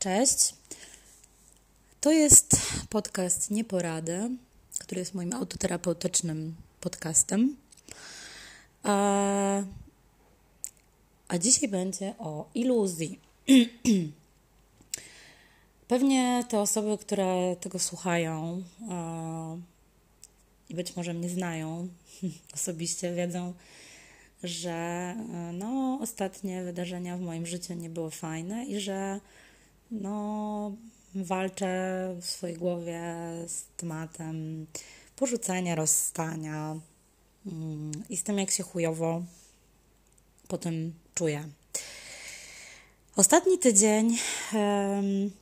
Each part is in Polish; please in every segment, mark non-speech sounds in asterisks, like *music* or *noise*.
Cześć. To jest podcast Nieporady, który jest moim autoterapeutycznym podcastem. A, a dzisiaj będzie o iluzji. *clears throat* Pewnie te osoby, które tego słuchają i być może mnie znają *laughs* osobiście, wiedzą, że no, ostatnie wydarzenia w moim życiu nie były fajne i że no, walczę w swojej głowie z tematem porzucenia, rozstania mm, i z tym, jak się chujowo potem czuję. Ostatni tydzień,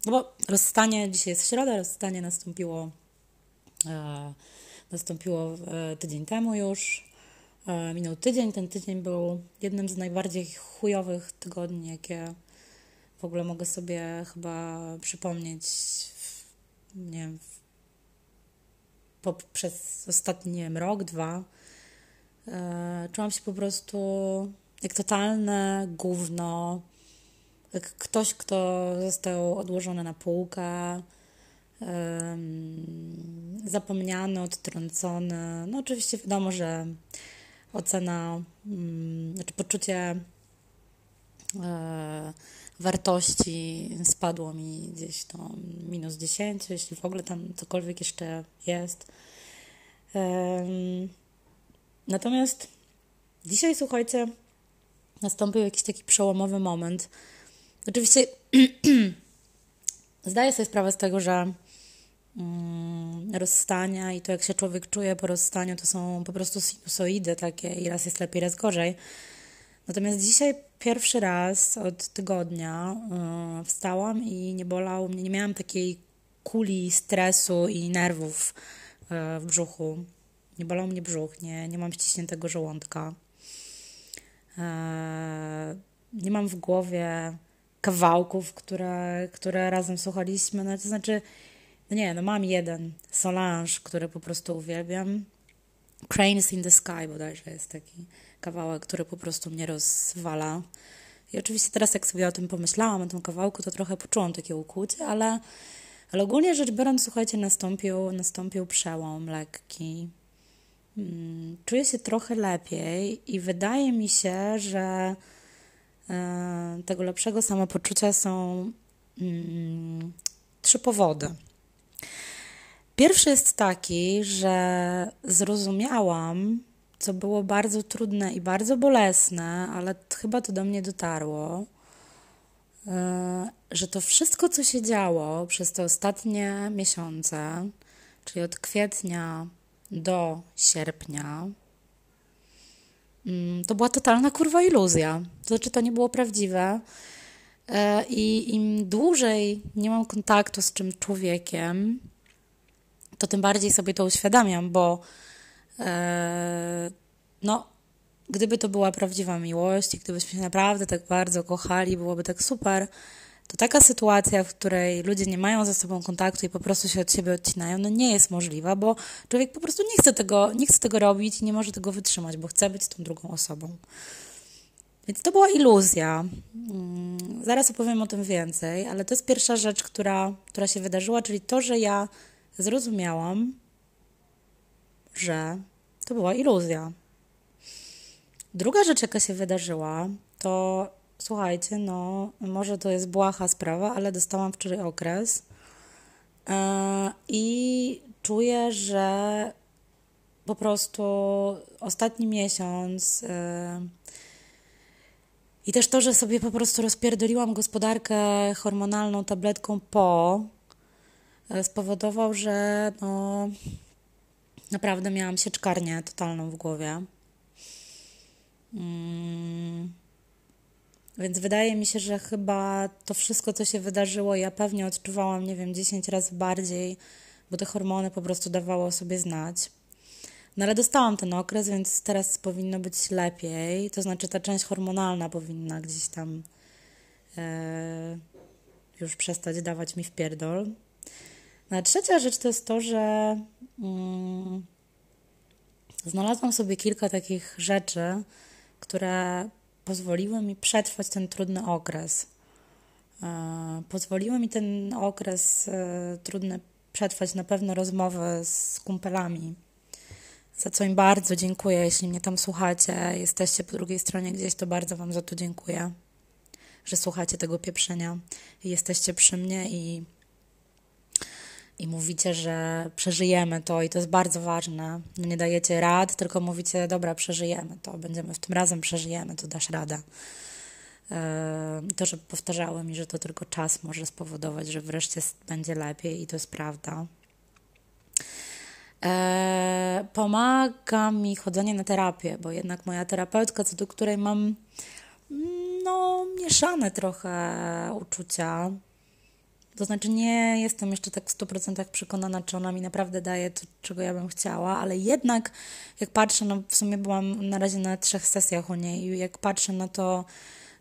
no bo rozstanie, dzisiaj jest środa, rozstanie nastąpiło, e, nastąpiło e, tydzień temu już. E, minął tydzień, ten tydzień był jednym z najbardziej chujowych tygodni, jakie w ogóle mogę sobie chyba przypomnieć, nie wiem, przez ostatni, nie wiem, rok, dwa. E, czułam się po prostu jak totalne gówno, jak ktoś, kto został odłożony na półkę, zapomniany, odtrącony. No oczywiście wiadomo, że ocena, mm, znaczy poczucie wartości spadło mi gdzieś to minus 10, jeśli w ogóle tam cokolwiek jeszcze jest. Natomiast dzisiaj, słuchajcie, nastąpił jakiś taki przełomowy moment. Oczywiście *clears throat* zdaję sobie sprawę z tego, że mm, rozstania i to, jak się człowiek czuje po rozstaniu, to są po prostu sinusoidy takie i raz jest lepiej, raz gorzej. Natomiast dzisiaj pierwszy raz od tygodnia yy, wstałam i nie bolał mnie, nie miałam takiej kuli stresu i nerwów yy, w brzuchu. Nie bolał mnie brzuch, nie, nie mam ściśniętego żołądka. Yy, nie mam w głowie kawałków, które, które razem słuchaliśmy. No, to znaczy, no nie, no mam jeden, Solange, który po prostu uwielbiam. Cranes in the Sky bodajże jest taki kawałek, który po prostu mnie rozwala. I oczywiście teraz jak sobie o tym pomyślałam, o tym kawałku, to trochę poczułam takie ukłucie, ale, ale ogólnie rzecz biorąc, słuchajcie, nastąpił, nastąpił przełom lekki. Hmm, czuję się trochę lepiej i wydaje mi się, że e, tego lepszego samopoczucia są mm, trzy powody. Pierwszy jest taki, że zrozumiałam, co było bardzo trudne i bardzo bolesne, ale chyba to do mnie dotarło, e, że to wszystko, co się działo przez te ostatnie miesiące, czyli od kwietnia do sierpnia, mm, to była totalna kurwa iluzja. To znaczy, to nie było prawdziwe. E, I im dłużej nie mam kontaktu z czym człowiekiem, to tym bardziej sobie to uświadamiam, bo no, gdyby to była prawdziwa miłość i gdybyśmy się naprawdę tak bardzo kochali, byłoby tak super, to taka sytuacja, w której ludzie nie mają ze sobą kontaktu i po prostu się od siebie odcinają, no nie jest możliwa, bo człowiek po prostu nie chce tego, nie chce tego robić i nie może tego wytrzymać, bo chce być tą drugą osobą. Więc to była iluzja. Mm, zaraz opowiem o tym więcej, ale to jest pierwsza rzecz, która, która się wydarzyła, czyli to, że ja zrozumiałam, że to była iluzja. Druga rzecz, jaka się wydarzyła, to słuchajcie, no, może to jest błaha sprawa, ale dostałam wczoraj okres yy, i czuję, że po prostu ostatni miesiąc. Yy, i też to, że sobie po prostu rozpierdoliłam gospodarkę hormonalną tabletką po, E, spowodował, że no, naprawdę miałam sieczkarnię totalną w głowie. Mm. Więc wydaje mi się, że chyba to wszystko, co się wydarzyło, ja pewnie odczuwałam, nie wiem, 10 razy bardziej, bo te hormony po prostu dawały sobie znać. No ale dostałam ten okres, więc teraz powinno być lepiej. To znaczy ta część hormonalna powinna gdzieś tam e, już przestać dawać mi w pierdol. No, trzecia rzecz to jest to, że mm, znalazłam sobie kilka takich rzeczy, które pozwoliły mi przetrwać ten trudny okres. pozwoliły mi ten okres trudny przetrwać na pewno rozmowy z kumpelami, za co im bardzo dziękuję. Jeśli mnie tam słuchacie, jesteście po drugiej stronie gdzieś, to bardzo Wam za to dziękuję, że słuchacie tego pieprzenia i jesteście przy mnie i, i mówicie, że przeżyjemy to i to jest bardzo ważne. No nie dajecie rad, tylko mówicie, dobra, przeżyjemy to, będziemy w tym razem przeżyjemy, to dasz radę. To, że powtarzały mi, że to tylko czas może spowodować, że wreszcie będzie lepiej i to jest prawda. E, pomaga mi chodzenie na terapię, bo jednak moja terapeutka, co do której mam no, mieszane trochę uczucia. To znaczy, nie jestem jeszcze tak w 100% przekonana, czy ona mi naprawdę daje to, czego ja bym chciała, ale jednak, jak patrzę, no w sumie byłam na razie na trzech sesjach u niej, i jak patrzę na to,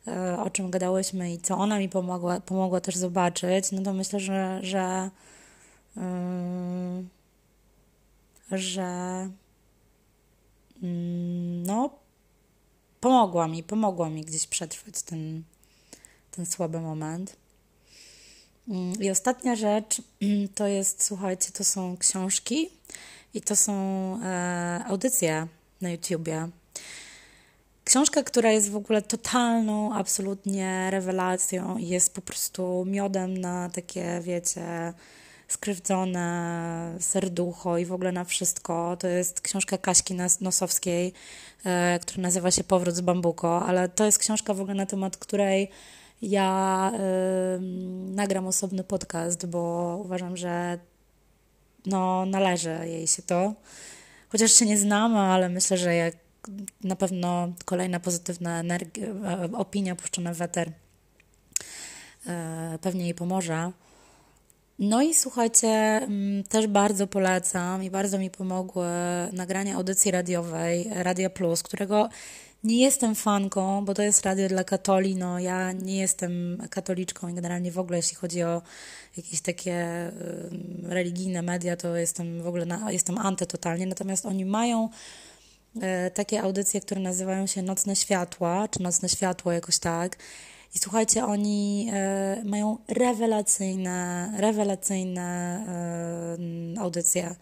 e, o czym gadałyśmy i co ona mi pomogła, pomogła też zobaczyć, no to myślę, że, że yy, że mm, no, pomogła mi, pomogła mi gdzieś przetrwać ten, ten słaby moment. Mm, I ostatnia rzecz *clears throat* to jest, słuchajcie, to są książki i to są e, audycje na YouTubie. Książka, która jest w ogóle totalną, absolutnie rewelacją i jest po prostu miodem na takie, wiecie, skrzywdzone serducho i w ogóle na wszystko. To jest książka Kaśki Nosowskiej, e, która nazywa się Powrót z bambuko, ale to jest książka w ogóle na temat której ja nagram osobny podcast, bo uważam, że no, należy jej się to. Chociaż się nie znamy, ale myślę, że jak na pewno kolejna pozytywna energia, e, opinia puszczona w weter pewnie jej pomoże. No i słuchajcie, też bardzo polecam i bardzo mi pomogły nagranie audycji radiowej Radia Plus, którego nie jestem fanką, bo to jest radio dla katoli. No, ja nie jestem katoliczką i generalnie w ogóle, jeśli chodzi o jakieś takie religijne media, to jestem w ogóle na, jestem antytotalnie. Natomiast oni mają e, takie audycje, które nazywają się Nocne Światła, czy Nocne Światło jakoś tak. I słuchajcie, oni e, mają rewelacyjne, rewelacyjne e, audycje.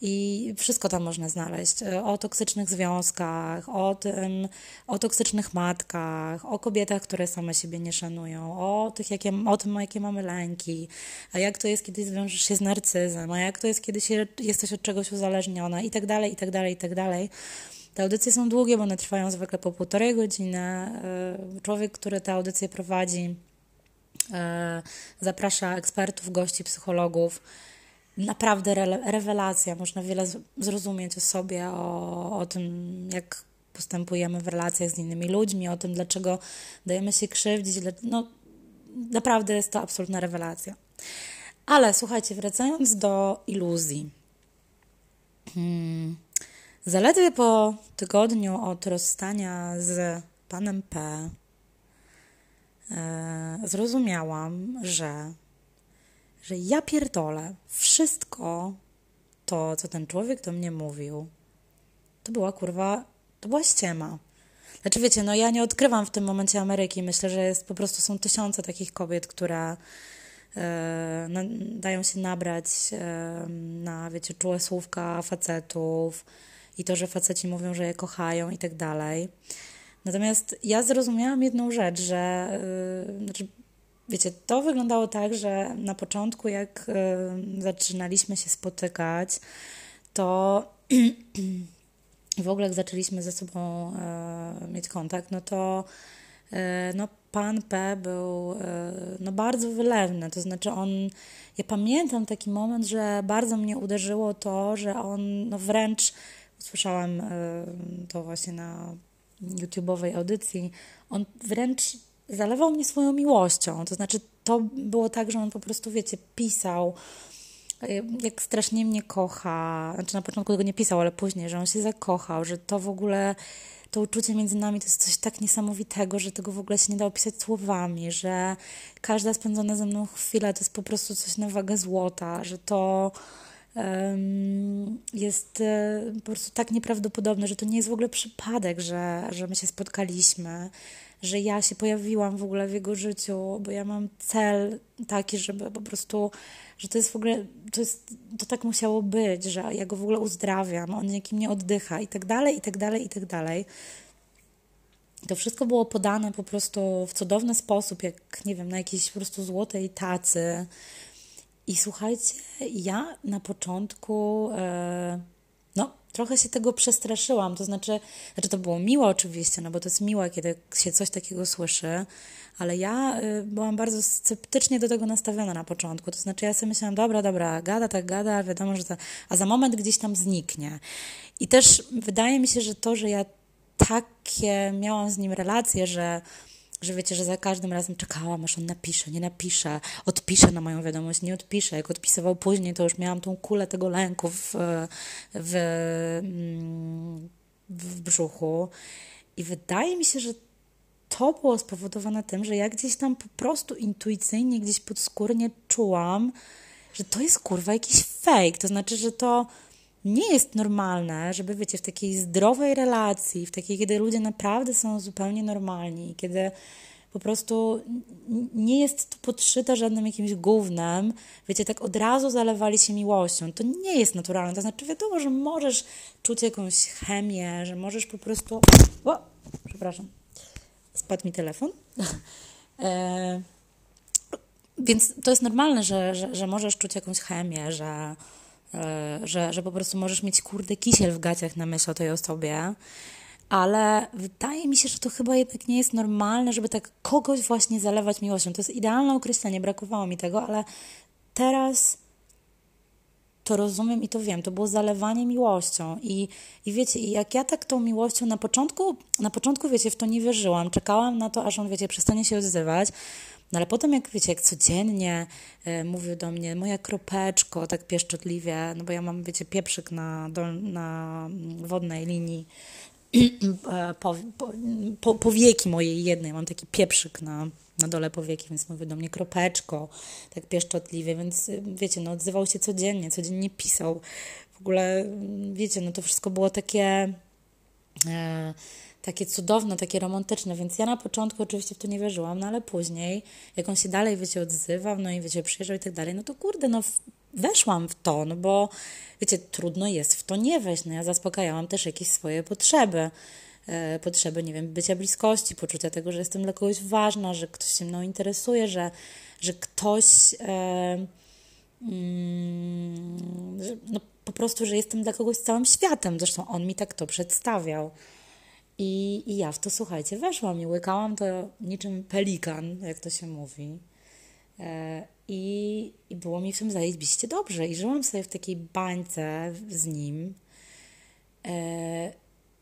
I wszystko tam można znaleźć. O toksycznych związkach, o, tym, o toksycznych matkach, o kobietach, które same siebie nie szanują, o, tych, jakie, o tym, jakie mamy lęki, a jak to jest, kiedy zwiążesz się z narcyzem, a jak to jest, kiedy się, jesteś od czegoś uzależniona i tak dalej, i tak dalej, i tak dalej. Te audycje są długie, bo one trwają zwykle po półtorej godziny. E, człowiek, który te audycje prowadzi, e, zaprasza ekspertów, gości, psychologów. Naprawdę rewelacja. Można wiele zrozumieć o sobie, o, o tym, jak postępujemy w relacjach z innymi ludźmi, o tym, dlaczego dajemy się krzywdzić. No, naprawdę jest to absolutna rewelacja. Ale słuchajcie, wracając do iluzji. Hmm. Zaledwie po tygodniu od rozstania z panem P e, zrozumiałam, że, że ja pierdolę wszystko to, co ten człowiek do mnie mówił, to była kurwa, to była ściema. Znaczy wiecie, no ja nie odkrywam w tym momencie Ameryki. Myślę, że jest po prostu są tysiące takich kobiet, które e, na, dają się nabrać e, na, wiecie, czułe słówka facetów, i to, że faceci mówią, że je kochają i tak dalej. Natomiast ja zrozumiałam jedną rzecz, że yy, znaczy, wiecie, to wyglądało tak, że na początku, jak zaczynaliśmy się spotykać, to *clears throat* w ogóle jak zaczęliśmy ze sobą yy, mieć kontakt, no to yy, no, pan P był yy, no, bardzo wylewny. To znaczy on, ja pamiętam taki moment, że bardzo mnie uderzyło to, że on no, wręcz słyszałam e, to właśnie na YouTube'owej audycji, on wręcz zalewał mnie swoją miłością. To znaczy, to było tak, że on po prostu, wiecie, pisał, e, jak strasznie mnie kocha. Znaczy, na początku tego nie pisał, ale później, że on się zakochał, że to w ogóle, to uczucie między nami to jest coś tak niesamowitego, że tego w ogóle się nie da opisać słowami, że każda spędzona ze mną chwila to jest po prostu coś na wagę złota, że to jest e, po prostu tak nieprawdopodobne, że to nie jest w ogóle przypadek, że, że my się spotkaliśmy, że ja się pojawiłam w ogóle w jego życiu, bo ja mam cel taki, żeby po prostu, że to jest w ogóle, to, jest, to tak musiało być, że ja go w ogóle uzdrawiam, on jakim nie oddycha i tak dalej, i tak dalej, i tak dalej. To wszystko było podane po prostu w cudowny sposób, jak nie wiem, na jakiejś po prostu złotej tacy. I słuchajcie, ja na początku. Yy, trochę się tego przestraszyłam. To znaczy, znaczy, to było miło oczywiście, no bo to jest miłe, kiedy się coś takiego słyszy, ale ja y, byłam bardzo sceptycznie do tego nastawiona na początku. To znaczy, ja sobie myślałam, dobra, dobra, gada, tak gada, wiadomo, że to, a za moment gdzieś tam zniknie. I też wydaje mi się, że to, że ja takie miałam z nim relacje, że że wiecie, że za każdym razem czekałam, aż on napisze, nie napisze, odpisze na moją wiadomość, nie odpisze. Jak odpisywał później, to już miałam tą kulę tego lęku w, w, mm, w brzuchu. I wydaje mi się, że to było spowodowane tym, że ja gdzieś tam po prostu intuicyjnie, gdzieś podskórnie czułam, że to jest kurwa jakiś fake. To znaczy, że to nie jest normalne, żeby, wiecie, w takiej zdrowej relacji, w takiej, kiedy ludzie naprawdę są zupełnie normalni, kiedy po prostu nie jest to podszyte żadnym jakimś gównem, wiecie, tak od razu zalewali się miłością. To nie jest naturalne. To znaczy, wiadomo, że możesz czuć jakąś chemię, że możesz po prostu. O, przepraszam, spadł mi telefon. *laughs* e, więc to jest normalne, że, że, że możesz czuć jakąś chemię, że że, że po prostu możesz mieć kurde kisiel w gaciach na myśl o tej osobie, ale wydaje mi się, że to chyba jednak nie jest normalne, żeby tak kogoś właśnie zalewać miłością. To jest idealne określenie, brakowało mi tego, ale teraz to rozumiem i to wiem. To było zalewanie miłością. I, i wiecie, jak ja tak tą miłością na początku, na początku, wiecie, w to nie wierzyłam. Czekałam na to, aż on, wiecie, przestanie się odzywać. No ale potem, jak wiecie, jak codziennie e, mówił do mnie, moja kropeczko, tak pieszczotliwie, no bo ja mam, wiecie, pieprzyk na, dol, na wodnej linii *clears throat* e, po, po, powieki mojej jednej, mam taki pieprzyk na, na dole powieki, więc mówił do mnie kropeczko, tak pieszczotliwie, więc e, wiecie, no odzywał się codziennie, codziennie pisał. W ogóle, wiecie, no to wszystko było takie... E, takie cudowne, takie romantyczne, więc ja na początku oczywiście w to nie wierzyłam, no ale później, jak on się dalej, wiecie, odzywał, no i wiecie, przyjeżdżał i tak dalej, no to kurde, no weszłam w to, no bo wiecie, trudno jest w to nie wejść, no ja zaspokajałam też jakieś swoje potrzeby, e, potrzeby, nie wiem, bycia bliskości, poczucia tego, że jestem dla kogoś ważna, że ktoś się mną interesuje, że, że ktoś e, mm, no po prostu, że jestem dla kogoś całym światem, zresztą on mi tak to przedstawiał. I, I ja w to, słuchajcie, weszłam i łykałam to niczym pelikan, jak to się mówi. E, I, I było mi w tym zajebiście dobrze. I żyłam sobie w takiej bańce z nim. E,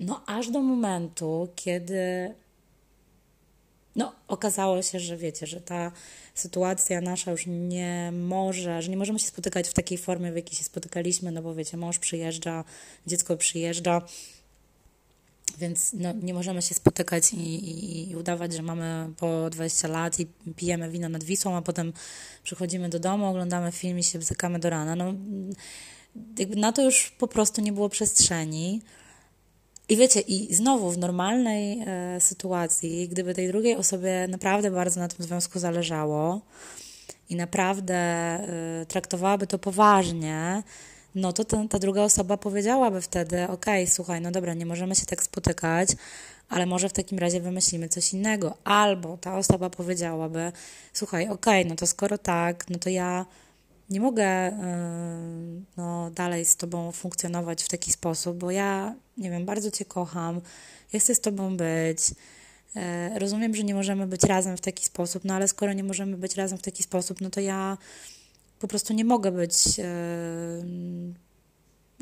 no, aż do momentu, kiedy no, okazało się, że wiecie, że ta sytuacja nasza już nie może, że nie możemy się spotykać w takiej formie, w jakiej się spotykaliśmy, no bo wiecie, mąż przyjeżdża, dziecko przyjeżdża, więc no, nie możemy się spotykać i, i, i, udawać, że mamy po 20 lat i pijemy wino nad Wisłą, a potem przychodzimy do domu, oglądamy film i się bzykamy do rana. No, na to już po prostu nie było przestrzeni. I wiecie, i znowu w normalnej e, sytuacji, gdyby tej drugiej osobie naprawdę bardzo na tym związku zależało i naprawdę e, traktowałaby to poważnie, no to ta, ta druga osoba powiedziałaby wtedy, ok, słuchaj, no dobra, nie możemy się tak spotykać, ale może w takim razie wymyślimy coś innego. Albo ta osoba powiedziałaby, słuchaj, ok, no to skoro tak, no to ja nie mogę yy, no, dalej z Tobą funkcjonować w taki sposób, bo ja, nie wiem, bardzo Cię kocham, ja chcę z Tobą być. Yy, rozumiem, że nie możemy być razem w taki sposób, no ale skoro nie możemy być razem w taki sposób, no to ja po prostu nie mogę być, e,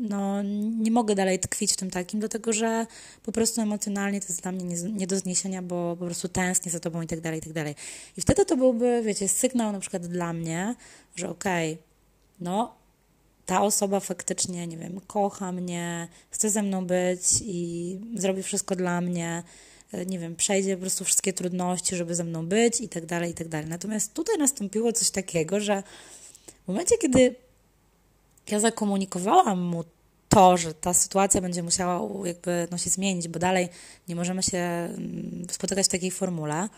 no nie mogę dalej tkwić w tym takim, dlatego że po prostu emocjonalnie to jest dla mnie nie, nie do zniesienia, bo po prostu tęsknię za tobą i tak dalej, i tak dalej. I wtedy to byłby, wiecie, sygnał na przykład dla mnie, że okej, okay, no ta osoba faktycznie, nie wiem, kocha mnie, chce ze mną być i zrobi wszystko dla mnie, e, nie wiem, przejdzie po prostu wszystkie trudności, żeby ze mną być i tak dalej, i tak dalej. Natomiast tutaj nastąpiło coś takiego, że w momencie, kiedy ja zakomunikowałam mu to, że ta sytuacja będzie musiała jakby no, się zmienić, bo dalej nie możemy się mm, spotykać w takiej formule,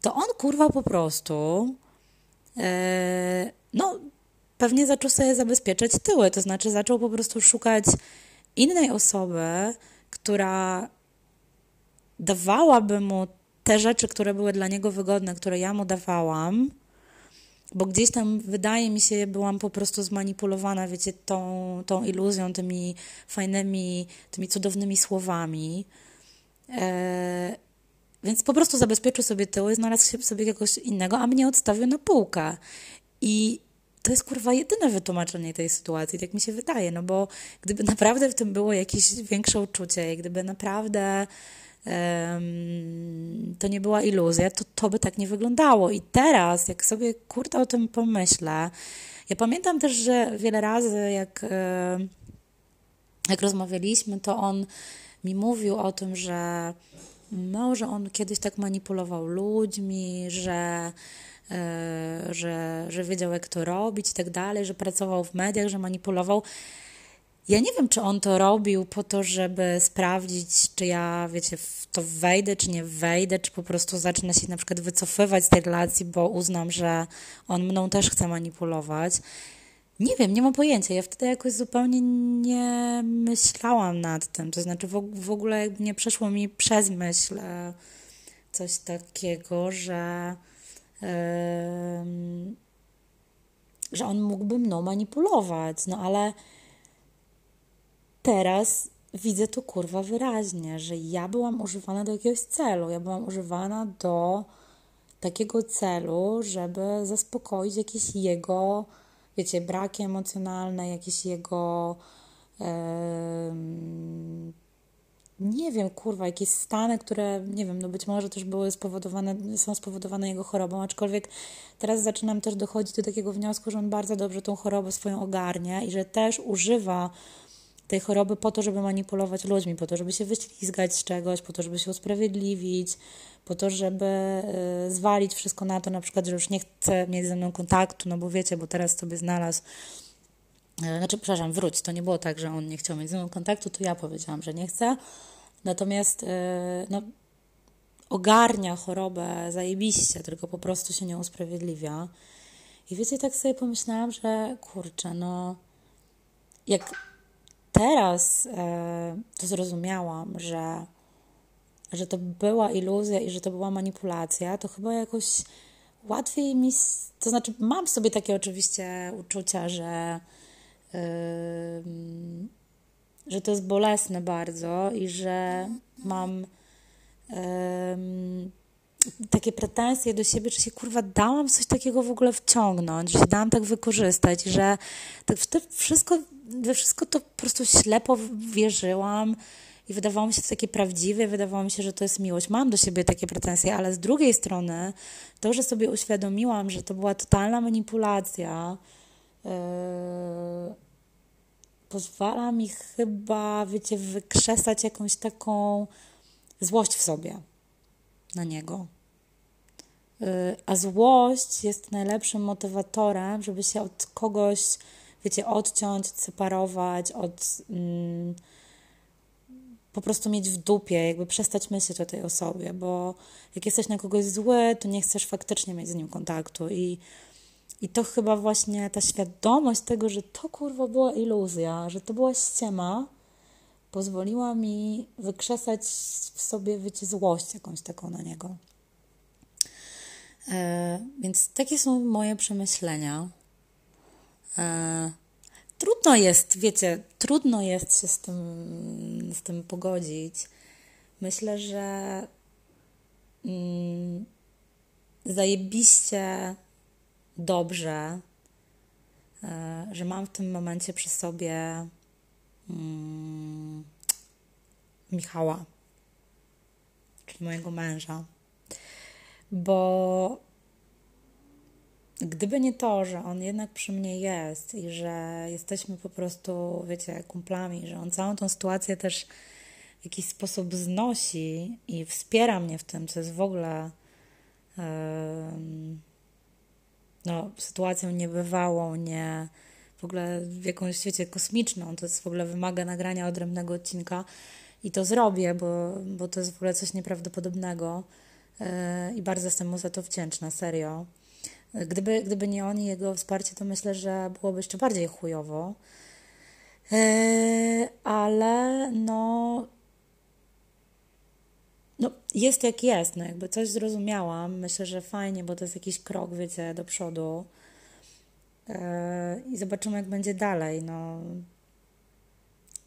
to on kurwa po prostu yy, no pewnie zaczął sobie zabezpieczać tyły, to znaczy zaczął po prostu szukać innej osoby, która dawałaby mu te rzeczy, które były dla niego wygodne, które ja mu dawałam, bo gdzieś tam wydaje mi się, byłam po prostu zmanipulowana, wiecie, tą, tą iluzją, tymi fajnymi, tymi cudownymi słowami. E, więc po prostu zabezpieczył sobie tyły, znalazł sobie jakiegoś innego, a mnie odstawił na półkę. I to jest kurwa jedyne wytłumaczenie tej sytuacji, tak mi się wydaje, no bo gdyby naprawdę w tym było jakieś większe uczucie, gdyby naprawdę um, to nie była iluzja, to to by tak nie wyglądało. I teraz, jak sobie kurta o tym pomyślę, ja pamiętam też, że wiele razy, jak, jak rozmawialiśmy, to on mi mówił o tym, że no, że on kiedyś tak manipulował ludźmi, że E, że, że wiedział, jak to robić i tak dalej, że pracował w mediach, że manipulował. Ja nie wiem, czy on to robił po to, żeby sprawdzić, czy ja, wiecie, w to wejdę, czy nie wejdę, czy po prostu zacznę się na przykład wycofywać z tej relacji, bo uznam, że on mną też chce manipulować. Nie wiem, nie mam pojęcia. Ja wtedy jakoś zupełnie nie myślałam nad tym. To znaczy, w, ogóle nie przeszło mi przez myśl e, coś takiego, że że on mógłby mną manipulować. No ale teraz widzę to kurwa wyraźnie, że ja byłam używana do jakiegoś celu. Ja byłam używana do takiego celu, żeby zaspokoić jakieś jego, wiecie, braki emocjonalne, jakieś jego. Yy, nie wiem, kurwa, jakieś stany, które, nie wiem, no być może też były spowodowane, są spowodowane jego chorobą, aczkolwiek teraz zaczynam też dochodzić do takiego wniosku, że on bardzo dobrze tą chorobę swoją ogarnia i że też używa tej choroby po to, żeby manipulować ludźmi, po to, żeby się wyślizgać z czegoś, po to, żeby się usprawiedliwić, po to, żeby y, zwalić wszystko na to, na przykład, że już nie chce mieć ze mną kontaktu, no bo wiecie, bo teraz sobie znalazł E, znaczy, przepraszam, wróć. To nie było tak, że on nie chciał mieć ze mną kontaktu, to ja powiedziałam, że nie chce. Natomiast e, no, ogarnia chorobę zajebiście, tylko po prostu się nie usprawiedliwia. I wiecie, tak sobie pomyślałam, że kurczę, no jak teraz e, to zrozumiałam, że, że to była iluzja i że to była manipulacja, to chyba jakoś łatwiej mi, to znaczy mam sobie takie oczywiście uczucia, że że to jest bolesne bardzo i że mam takie pretensje do siebie, że się kurwa dałam coś takiego w ogóle wciągnąć, że się dałam tak wykorzystać, że tak w wszystko, we wszystko to po prostu ślepo wierzyłam i wydawało mi się to takie prawdziwe, wydawało mi się, że to jest miłość. Mam do siebie takie pretensje, ale z drugiej strony to, że sobie uświadomiłam, że to była totalna manipulacja, yy, pozwala mi chyba, wiecie, wykrzesać jakąś taką złość w sobie na niego. Y, a złość jest najlepszym motywatorem, żeby się od kogoś, wiecie, odciąć, separować, od. Mm, po prostu mieć w dupie, jakby przestać myśleć o tej osobie, bo jak jesteś na kogoś zły, to nie chcesz faktycznie mieć z nim kontaktu i i to chyba właśnie ta świadomość tego, że to kurwa była iluzja, że to była ściema, pozwoliła mi wykrzesać w sobie, wiecie, złość jakąś taką na niego. E, więc takie są moje przemyślenia. E, trudno jest, wiecie, trudno jest się z tym, z tym pogodzić. Myślę, że mm, zajebiście dobrze, e, że mam w tym momencie przy sobie mm, Michała, czyli mojego męża. Bo gdyby nie to, że on jednak przy mnie jest i że jesteśmy po prostu, wiecie, kumplami, że on całą tą sytuację też w jakiś sposób znosi i wspiera mnie w tym, co jest w ogóle. Yy, no, sytuacją niebywałą, nie, w ogóle w jakąś świecie kosmiczną. To jest w ogóle wymaga nagrania odrębnego odcinka i to zrobię, bo, bo to jest w ogóle coś nieprawdopodobnego yy, i bardzo jestem mu za to wdzięczna, serio. Gdyby, gdyby nie on i jego wsparcie, to myślę, że byłoby jeszcze bardziej chujowo. Yy, ale no, no jest jak jest, no jakby coś zrozumiałam. Myślę, że fajnie, bo to jest jakiś krok, wiecie, do przodu. Yy, I zobaczymy, jak będzie dalej. No,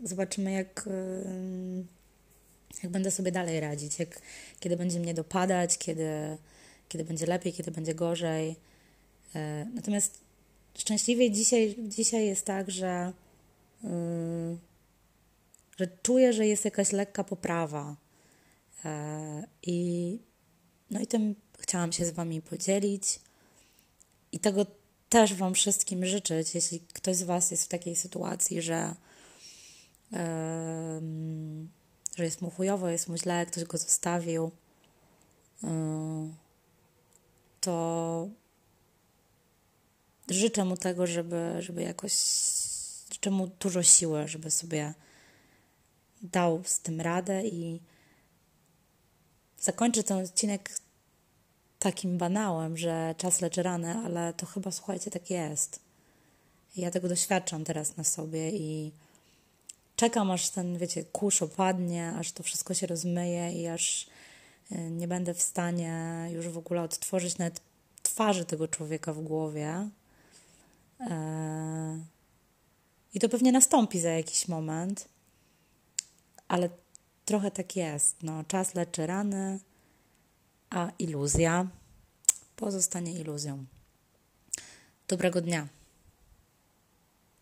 zobaczymy, jak, yy, jak będę sobie dalej radzić, jak, kiedy będzie mnie dopadać, kiedy, kiedy będzie lepiej, kiedy będzie gorzej. Natomiast szczęśliwie dzisiaj, dzisiaj jest tak, że Yy, że czuję, że jest jakaś lekka poprawa. Yy, I, no i tym chciałam się z Wami podzielić. I tego też Wam wszystkim życzyć, jeśli ktoś z Was jest w takiej sytuacji, że, że jest mu chujowo, jest mu źle, ktoś go zostawił, to życzę mu tego, żeby, żeby jakoś życzę mu dużo siły, żeby sobie dał z tym radę i zakończę ten odcinek takim banałem, że czas leczy rany, ale to chyba, słuchajcie, tak jest. Ja tego doświadczam teraz na sobie i czekam, aż ten, wiecie, kurz opadnie, aż to wszystko się rozmyje i aż y, nie będę w stanie już w ogóle odtworzyć nawet twarzy tego człowieka w głowie. Eee i to pewnie nastąpi za jakiś moment, ale trochę tak jest. No, czas leczy rany, a iluzja pozostanie iluzją. Dobrego dnia.